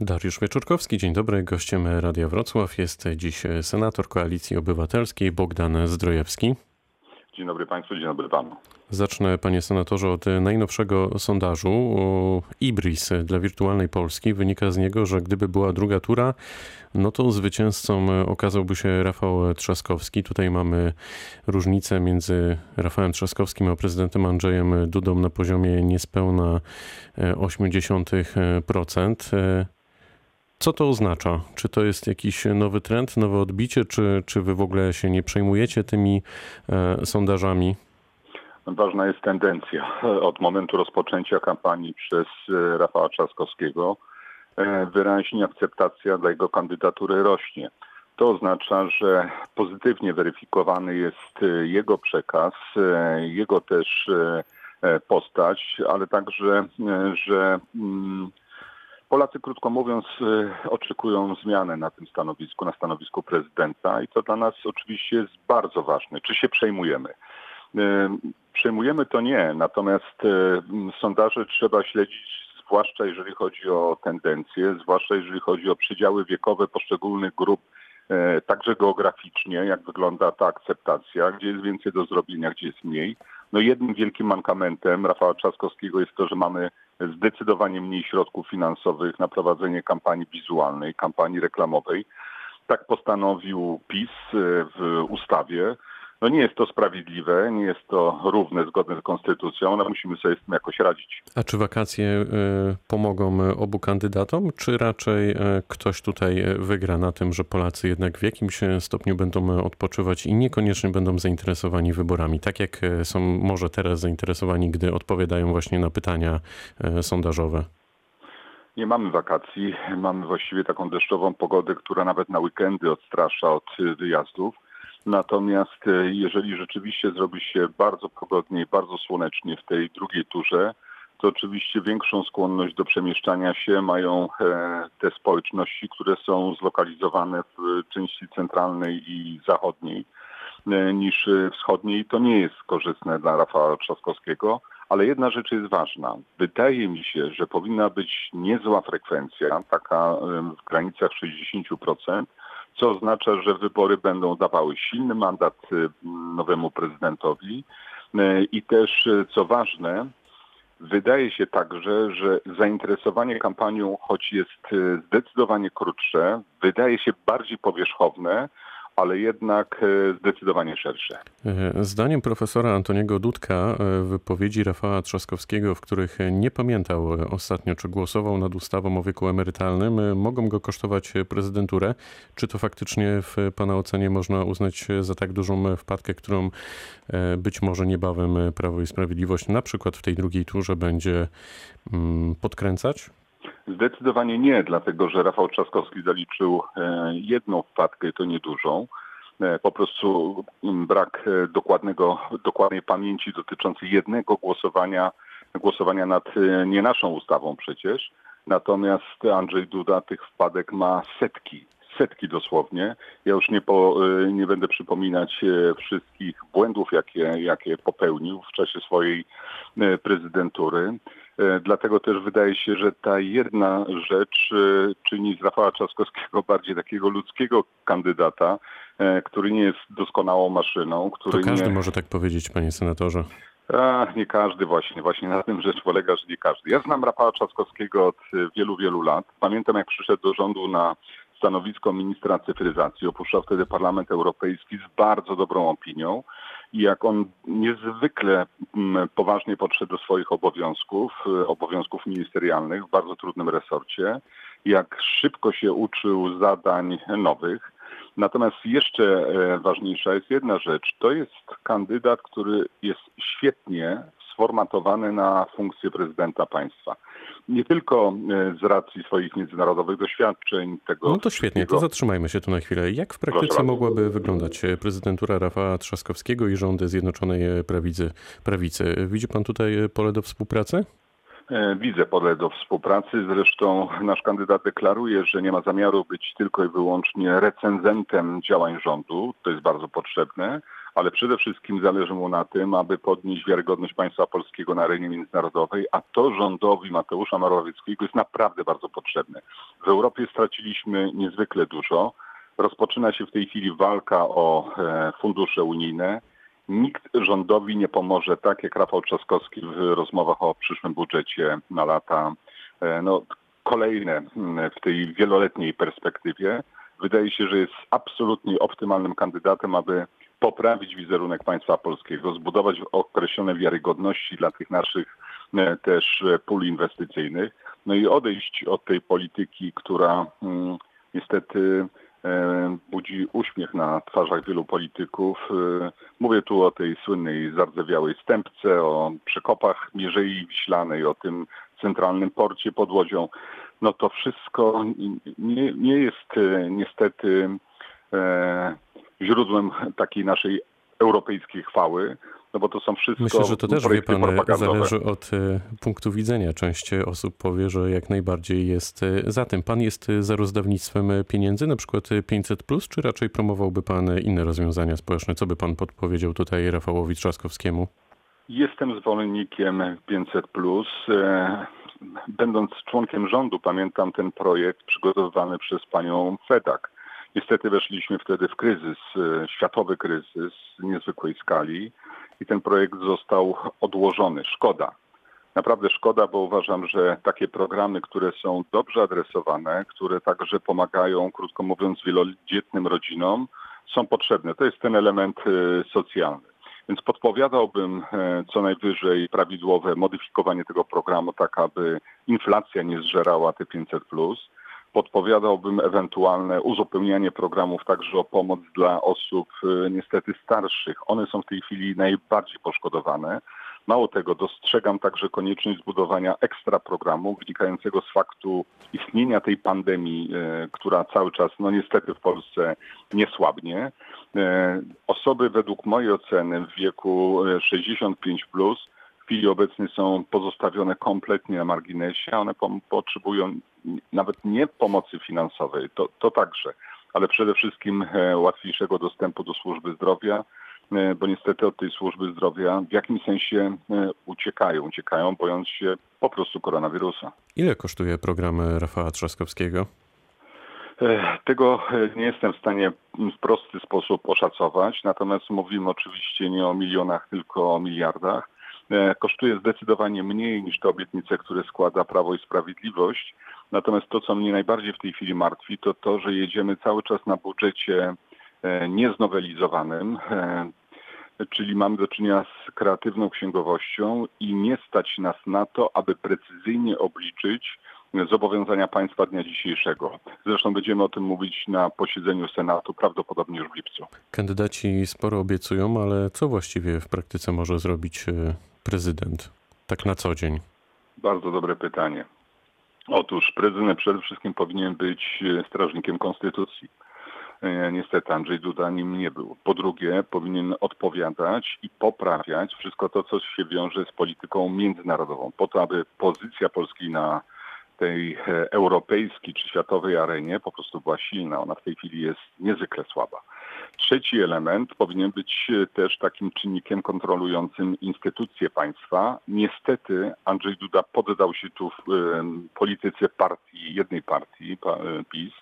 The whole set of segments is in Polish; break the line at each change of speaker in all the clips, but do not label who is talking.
Dariusz Wieczorkowski, dzień dobry. Gościem Radia Wrocław jest dziś senator Koalicji Obywatelskiej Bogdan Zdrojewski.
Dzień dobry Państwu, dzień dobry Panu.
Zacznę, panie senatorze, od najnowszego sondażu. IBRIS dla wirtualnej Polski. Wynika z niego, że gdyby była druga tura, no to zwycięzcą okazałby się Rafał Trzaskowski. Tutaj mamy różnicę między Rafałem Trzaskowskim a prezydentem Andrzejem Dudą na poziomie niespełna 0,8%. Co to oznacza? Czy to jest jakiś nowy trend, nowe odbicie, czy, czy wy w ogóle się nie przejmujecie tymi e, sondażami?
Ważna jest tendencja. Od momentu rozpoczęcia kampanii przez e, Rafała Trzaskowskiego e, wyraźnie akceptacja dla jego kandydatury rośnie. To oznacza, że pozytywnie weryfikowany jest e, jego przekaz, jego też postać, ale także, że mm, Polacy, krótko mówiąc, y, oczekują zmiany na tym stanowisku, na stanowisku prezydenta i to dla nas oczywiście jest bardzo ważne. Czy się przejmujemy? Y, przejmujemy to nie, natomiast y, sondaże trzeba śledzić, zwłaszcza jeżeli chodzi o tendencje, zwłaszcza jeżeli chodzi o przydziały wiekowe poszczególnych grup, także geograficznie, jak wygląda ta akceptacja, gdzie jest więcej do zrobienia, gdzie jest mniej. No jednym wielkim mankamentem Rafała Trzaskowskiego jest to, że mamy zdecydowanie mniej środków finansowych na prowadzenie kampanii wizualnej, kampanii reklamowej. Tak postanowił PiS e, w ustawie. No nie jest to sprawiedliwe, nie jest to równe, zgodne z konstytucją, ale musimy sobie z tym jakoś radzić.
A czy wakacje e, pomogą obu kandydatom, czy raczej e, ktoś tutaj wygra na tym, że Polacy jednak w jakimś stopniu będą odpoczywać i niekoniecznie będą zainteresowani wyborami, tak jak są może teraz zainteresowani, gdy odpowiadają właśnie na pytania sondażowe?
Nie mamy wakacji, mamy właściwie taką deszczową pogodę, która nawet na weekendy odstrasza od wyjazdów. Natomiast e, jeżeli rzeczywiście zrobi się bardzo pogodnie i bardzo słonecznie w tej drugiej turze, to oczywiście większą skłonność do przemieszczania się mają e, te społeczności, które są zlokalizowane w części centralnej i zachodniej e, niż wschodniej. To nie jest korzystne dla Rafała Trzaskowskiego, ale jedna rzecz jest ważna. Wydaje mi się, że powinna być niezła frekwencja, taka w granicach 60%, co oznacza, że wybory będą dawały silny mandat y, nowemu prezydentowi. Y, i też, y, co ważne, wydaje się także, że zainteresowanie kampanią, choć jest zdecydowanie krótsze, wydaje się bardziej powierzchowne, ale jednak e, zdecydowanie szersze.
E, zdaniem profesora Antoniego Dudka e, wypowiedzi Rafała Trzaskowskiego, w których nie pamiętał ostatnio, czy głosował nad ustawą o wieku emerytalnym, mogą go kosztować prezydenturę. Czy to faktycznie w Pana ocenie można uznać za tak dużą wpadkę, którą być może niebawem Prawo i Sprawiedliwość na przykład w tej drugiej turze będzie mm, podkręcać?
Zdecydowanie nie, dlatego że Rafał Trzaskowski zaliczył e, jedną wpadkę, to niedużą. E, po prostu mm, brak e, dokładnego, dokładnej pamięci dotyczącej jednego głosowania, głosowania nad nie naszą ustawą przecież. Natomiast Andrzej Duda tych wpadek ma setki, setki dosłownie. Ja już nie, po, nie będę przypominać wszystkich błędów, jakie, jakie popełnił w czasie swojej prezydentury. E, dlatego też wydaje się, że ta jedna rzecz e, czyni z Rafała Trzaskowskiego bardziej takiego ludzkiego kandydata, e, który nie jest doskonałą maszyną. Który
to każdy
nie...
może tak powiedzieć, panie senatorze.
Nie każdy właśnie. Właśnie na tym rzecz polega, że nie każdy. Ja znam Rafała Trzaskowskiego od wielu, wielu lat. Pamiętam, jak przyszedł do rządu na stanowisko ministra cyfryzacji. Opuszczał wtedy Parlament Europejski z bardzo dobrą opinią i jak on niezwykle mm, poważnie podszedł do swoich obowiązków, y, obowiązków ministerialnych w bardzo trudnym resorcie, jak szybko się uczył zadań nowych. Natomiast jeszcze e, ważniejsza jest jedna rzecz. To jest kandydat, który jest świetnie sformatowany na funkcję prezydenta państwa nie tylko e, z racji swoich międzynarodowych doświadczeń. Tego
no to świetnie, to zatrzymajmy się tu na chwilę. Jak w praktyce mogłaby wyglądać e, prezydentura Rafała Trzaskowskiego i rządy Zjednoczonej e, Prawicy? prawicy? Widzi pan tutaj pole do współpracy?
Widzę pole do współpracy. Zresztą nasz kandydat deklaruje, że nie ma zamiaru być tylko i wyłącznie recenzentem działań rządu. To jest bardzo potrzebne ale przede wszystkim zależy mu na tym, aby podnieść wiarygodność państwa polskiego na arenie międzynarodowej, a to rządowi Mateusza Morawieckiego jest naprawdę bardzo potrzebne. W Europie straciliśmy niezwykle dużo. Rozpoczyna się w tej chwili walka o e, fundusze unijne. Nikt rządowi nie pomoże, tak jak Rafał Trzaskowski w rozmowach o przyszłym budżecie na lata e, no, kolejne w tej wieloletniej perspektywie. Wydaje się, że jest absolutnie optymalnym kandydatem, aby poprawić wizerunek państwa polskiego, zbudować określone wiarygodności dla tych naszych e, też pól inwestycyjnych, no i odejść od tej polityki, która mm, niestety e, budzi uśmiech na twarzach wielu polityków. E, mówię tu o tej słynnej zardzewiałej stępce, o przekopach Mierzei Wiślanej, o tym centralnym porcie pod Łodzią. No to wszystko nie, nie jest niestety źródłem takiej naszej europejskiej chwały, no bo to są wszystko
Myślę, że to też, wie pan, zależy od e, punktu widzenia. Część osób powie, że jak najbardziej jest e, za tym. Pan jest za rozdawnictwem pieniędzy, na przykład 500+, plus, czy raczej promowałby pan inne rozwiązania społeczne? Co by pan podpowiedział tutaj Rafałowi Trzaskowskiemu?
Jestem zwolennikiem 500+. Plus. E, będąc członkiem rządu, pamiętam ten projekt przygotowywany przez panią Fedak Niestety weszliśmy wtedy w kryzys, e, światowy kryzys niezwykłej skali i ten projekt został odłożony. Szkoda. Naprawdę szkoda, bo uważam, że takie programy, które są dobrze adresowane, które także pomagają, krótko mówiąc, wielodzietnym rodzinom, są potrzebne. To jest ten element e, socjalny. Więc podpowiadałbym e, co najwyżej prawidłowe modyfikowanie tego programu, tak aby inflacja nie zżerała te 500 podpowiadałbym ewentualne uzupełnianie programów także o pomoc dla osób y, niestety starszych. One są w tej chwili najbardziej poszkodowane. Mało tego, dostrzegam także konieczność zbudowania ekstra programu wynikającego z faktu istnienia tej pandemii, y, która cały czas, no niestety w Polsce nie słabnie. Y, osoby według mojej oceny w wieku 65 plus chwili obecnej są pozostawione kompletnie na marginesie, one po, potrzebują nawet nie pomocy finansowej, to, to także, ale przede wszystkim e, łatwiejszego dostępu do służby zdrowia, e, bo niestety od tej służby zdrowia w jakimś sensie e, uciekają, uciekają bojąc się po prostu koronawirusa.
Ile kosztuje program Rafała Trzaskowskiego?
Tego nie jestem w stanie w prosty sposób oszacować, natomiast mówimy oczywiście nie o milionach, tylko o miliardach. E, kosztuje zdecydowanie mniej niż te obietnice, które składa Prawo i Sprawiedliwość. Natomiast to, co mnie najbardziej w tej chwili martwi, to to, że jedziemy cały czas na budżecie e, nieznowelizowanym, e, czyli mamy do czynienia z kreatywną księgowością i nie stać nas na to, aby precyzyjnie obliczyć zobowiązania państwa dnia dzisiejszego. Zresztą będziemy o tym mówić na posiedzeniu Senatu, prawdopodobnie już w lipcu.
Kandydaci sporo obiecują, ale co właściwie w praktyce może zrobić prezydent tak na co dzień?
Bardzo dobre pytanie. Otóż prezydent przede wszystkim powinien być e, strażnikiem konstytucji. E, niestety Andrzej Duda nim nie był. Po drugie, powinien odpowiadać i poprawiać wszystko to, co się wiąże z polityką międzynarodową, po to, aby pozycja Polski na tej e, europejskiej czy światowej arenie po prostu była silna. Ona w tej chwili jest niezwykle słaba. Trzeci element powinien być e, też takim czynnikiem kontrolującym instytucje państwa. Niestety Andrzej Duda poddał się tu w polityce partii, jednej partii, e, PiS,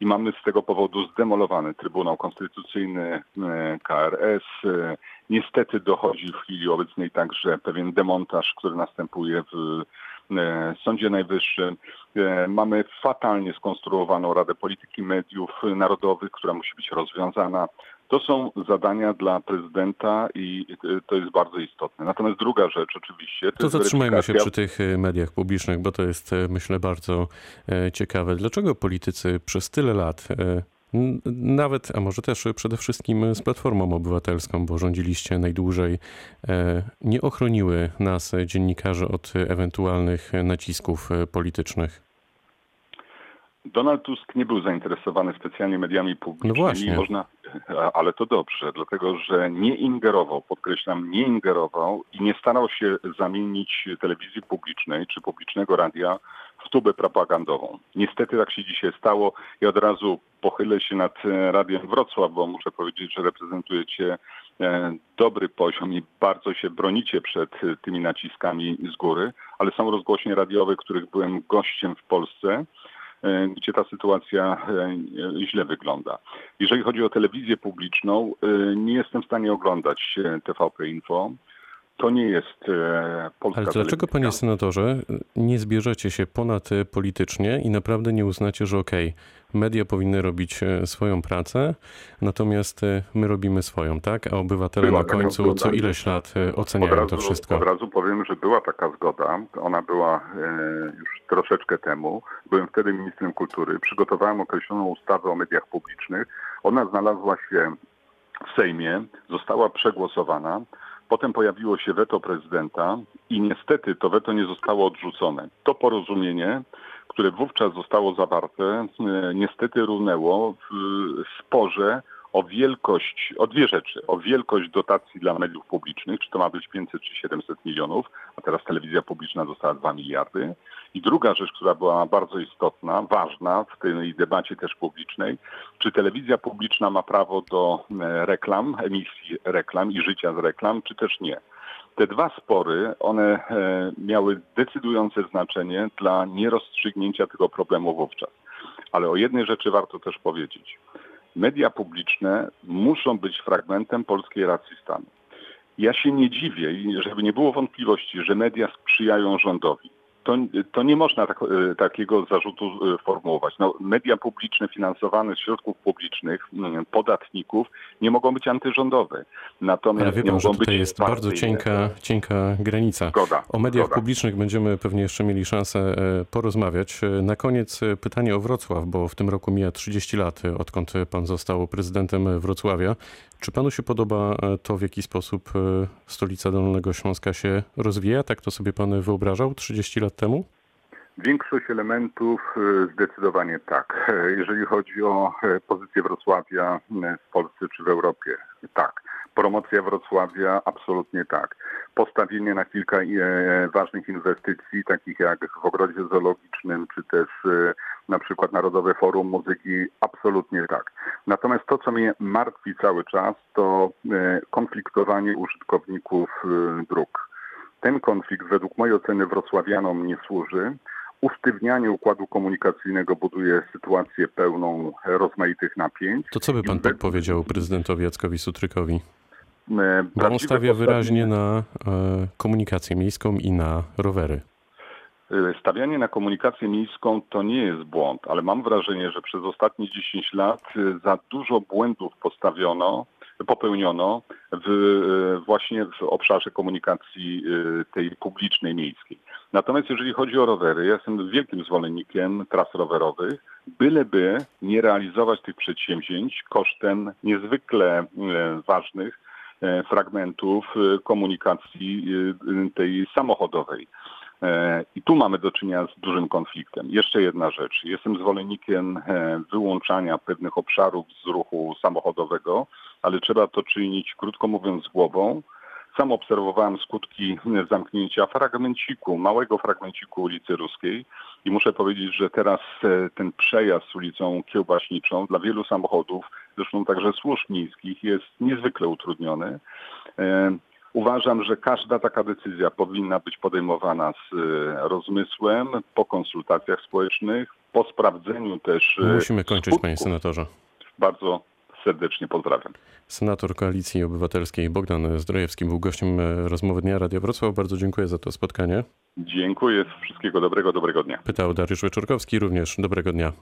i mamy z tego powodu zdemolowany Trybunał Konstytucyjny, KRS. Niestety dochodzi w chwili obecnej także pewien demontaż, który następuje w E, Sądzie Najwyższym. E, mamy fatalnie skonstruowaną Radę Polityki Mediów Narodowych, która musi być rozwiązana. To są zadania dla prezydenta i e, to jest bardzo istotne. Natomiast druga rzecz oczywiście...
To, to zatrzymajmy się przy tych mediach publicznych, bo to jest myślę bardzo ciekawe. Dlaczego politycy przez tyle lat nawet, a może też przede wszystkim z Platformą Obywatelską, bo rządziliście najdłużej, e, nie ochroniły nas, dziennikarzy, od ewentualnych nacisków politycznych.
Donald Tusk nie był zainteresowany specjalnie mediami publicznymi.
No właśnie.
Można, ale to dobrze, dlatego że nie ingerował, podkreślam, nie ingerował i nie starał się zamienić telewizji publicznej czy publicznego radia w tubę propagandową. Niestety tak się dzisiaj stało i od razu pochylę się nad e, Radiem Wrocław, bo muszę powiedzieć, że reprezentujecie e, dobry poziom i bardzo się bronicie przed e, tymi naciskami z góry, ale są rozgłośnie radiowe, których byłem gościem w Polsce, gdzie ta sytuacja źle wygląda. Jeżeli chodzi o telewizję publiczną, nie jestem w stanie oglądać TVP Info to nie jest e, polska
Ale dlaczego, panie senatorze, nie zbierzecie się ponad e, politycznie i naprawdę nie uznacie, że okej, okay, media powinny robić e, swoją pracę, natomiast my robimy swoją, tak? A obywatele była na końcu co ileś lat oceniają
razu,
to wszystko.
Od razu powiem, że była taka zgoda. Ona była już troszeczkę temu. Byłem wtedy ministrem kultury. Przygotowałem określoną ustawę o mediach publicznych. Ona znalazła się w Sejmie, została przegłosowana. Potem pojawiło się weto prezydenta i niestety to weto nie zostało odrzucone. To porozumienie, które wówczas zostało zawarte, e, niestety runęło w sporze o wielkość, o dwie rzeczy. O wielkość dotacji dla mediów publicznych, czy to ma być 500 czy 700 milionów, a teraz telewizja publiczna dostała 2 miliardy. I druga rzecz, która była bardzo istotna, ważna w tej debacie też publicznej, czy telewizja publiczna ma prawo do e, reklam, emisji reklam i życia z reklam, czy też nie. Te dwa spory, one e, miały decydujące znaczenie dla nierozstrzygnięcia tego problemu wówczas. Ale o jednej rzeczy warto też powiedzieć media publiczne muszą być fragmentem polskiej racji stanu. Ja się nie dziwię żeby nie było wątpliwości, że media sprzyjają rządowi to, to nie można tak, e, takiego zarzutu e, formułować. No, media publiczne finansowane z środków publicznych, mm, podatników, nie mogą być antyrządowe. Natomiast
Ale wie
pan,
że tutaj jest bardzo cienka, cienka granica.
Zgoda,
o mediach
zgoda.
publicznych będziemy pewnie jeszcze mieli szansę e, porozmawiać. Na koniec pytanie o Wrocław, bo w tym roku mija 30 lat, odkąd pan został prezydentem Wrocławia. Czy panu się podoba to, w jaki sposób stolica Dolnego Śląska się rozwija? Tak to sobie pan wyobrażał 30 lat temu?
Większość elementów e, zdecydowanie tak. E, jeżeli chodzi o e, pozycję Wrocławia w Polsce czy w Europie, tak. Promocja Wrocławia absolutnie tak. Postawienie na kilka ważnych inwestycji, takich jak w ogrodzie zoologicznym, czy też na przykład Narodowe Forum Muzyki, absolutnie tak. Natomiast to, co mnie martwi cały czas, to konfliktowanie użytkowników dróg ten konflikt według mojej oceny wrocławianom nie służy. Usztywnianie układu komunikacyjnego buduje sytuację pełną rozmaitych napięć.
To co by pan podpowiedział prezydentowi Jackowi Sutrykowi? E, Bo on stawia wyraźnie na e, komunikację miejską i na rowery.
E, stawianie na komunikację miejską to nie jest błąd, ale mam wrażenie, że przez ostatnie 10 lat za dużo błędów postawiono popełniono w, e, właśnie w obszarze komunikacji e, tej publicznej, miejskiej. Natomiast jeżeli chodzi o rowery, ja jestem wielkim zwolennikiem tras rowerowych, byleby nie realizować tych przedsięwzięć kosztem niezwykle e, ważnych fragmentów komunikacji tej samochodowej. I tu mamy do czynienia z dużym konfliktem. Jeszcze jedna rzecz. Jestem zwolennikiem wyłączania pewnych obszarów z ruchu samochodowego, ale trzeba to czynić, krótko mówiąc, głową. Sam obserwowałem skutki zamknięcia fragmenciku, małego fragmenciku ulicy Ruskiej i muszę powiedzieć, że teraz e, ten przejazd ulicą Kiełbaśniczą dla wielu samochodów, zresztą także służb miejskich, jest niezwykle utrudniony. Uważam, że każda taka decyzja powinna być podejmowana z e, rozmysłem, po konsultacjach społecznych, po sprawdzeniu też.
Musimy kończyć, skutków. panie senatorze.
Bardzo serdecznie pozdrawiam.
Senator Koalicji Obywatelskiej Bogdan Zdrojewski był gościem e, rozmowy Dnia Radia Wrocław. Bardzo dziękuję za to spotkanie.
Dziękuję. Wszystkiego dobrego, dobrego dnia.
Pytał Dariusz Wyczorkowski, również dobrego dnia.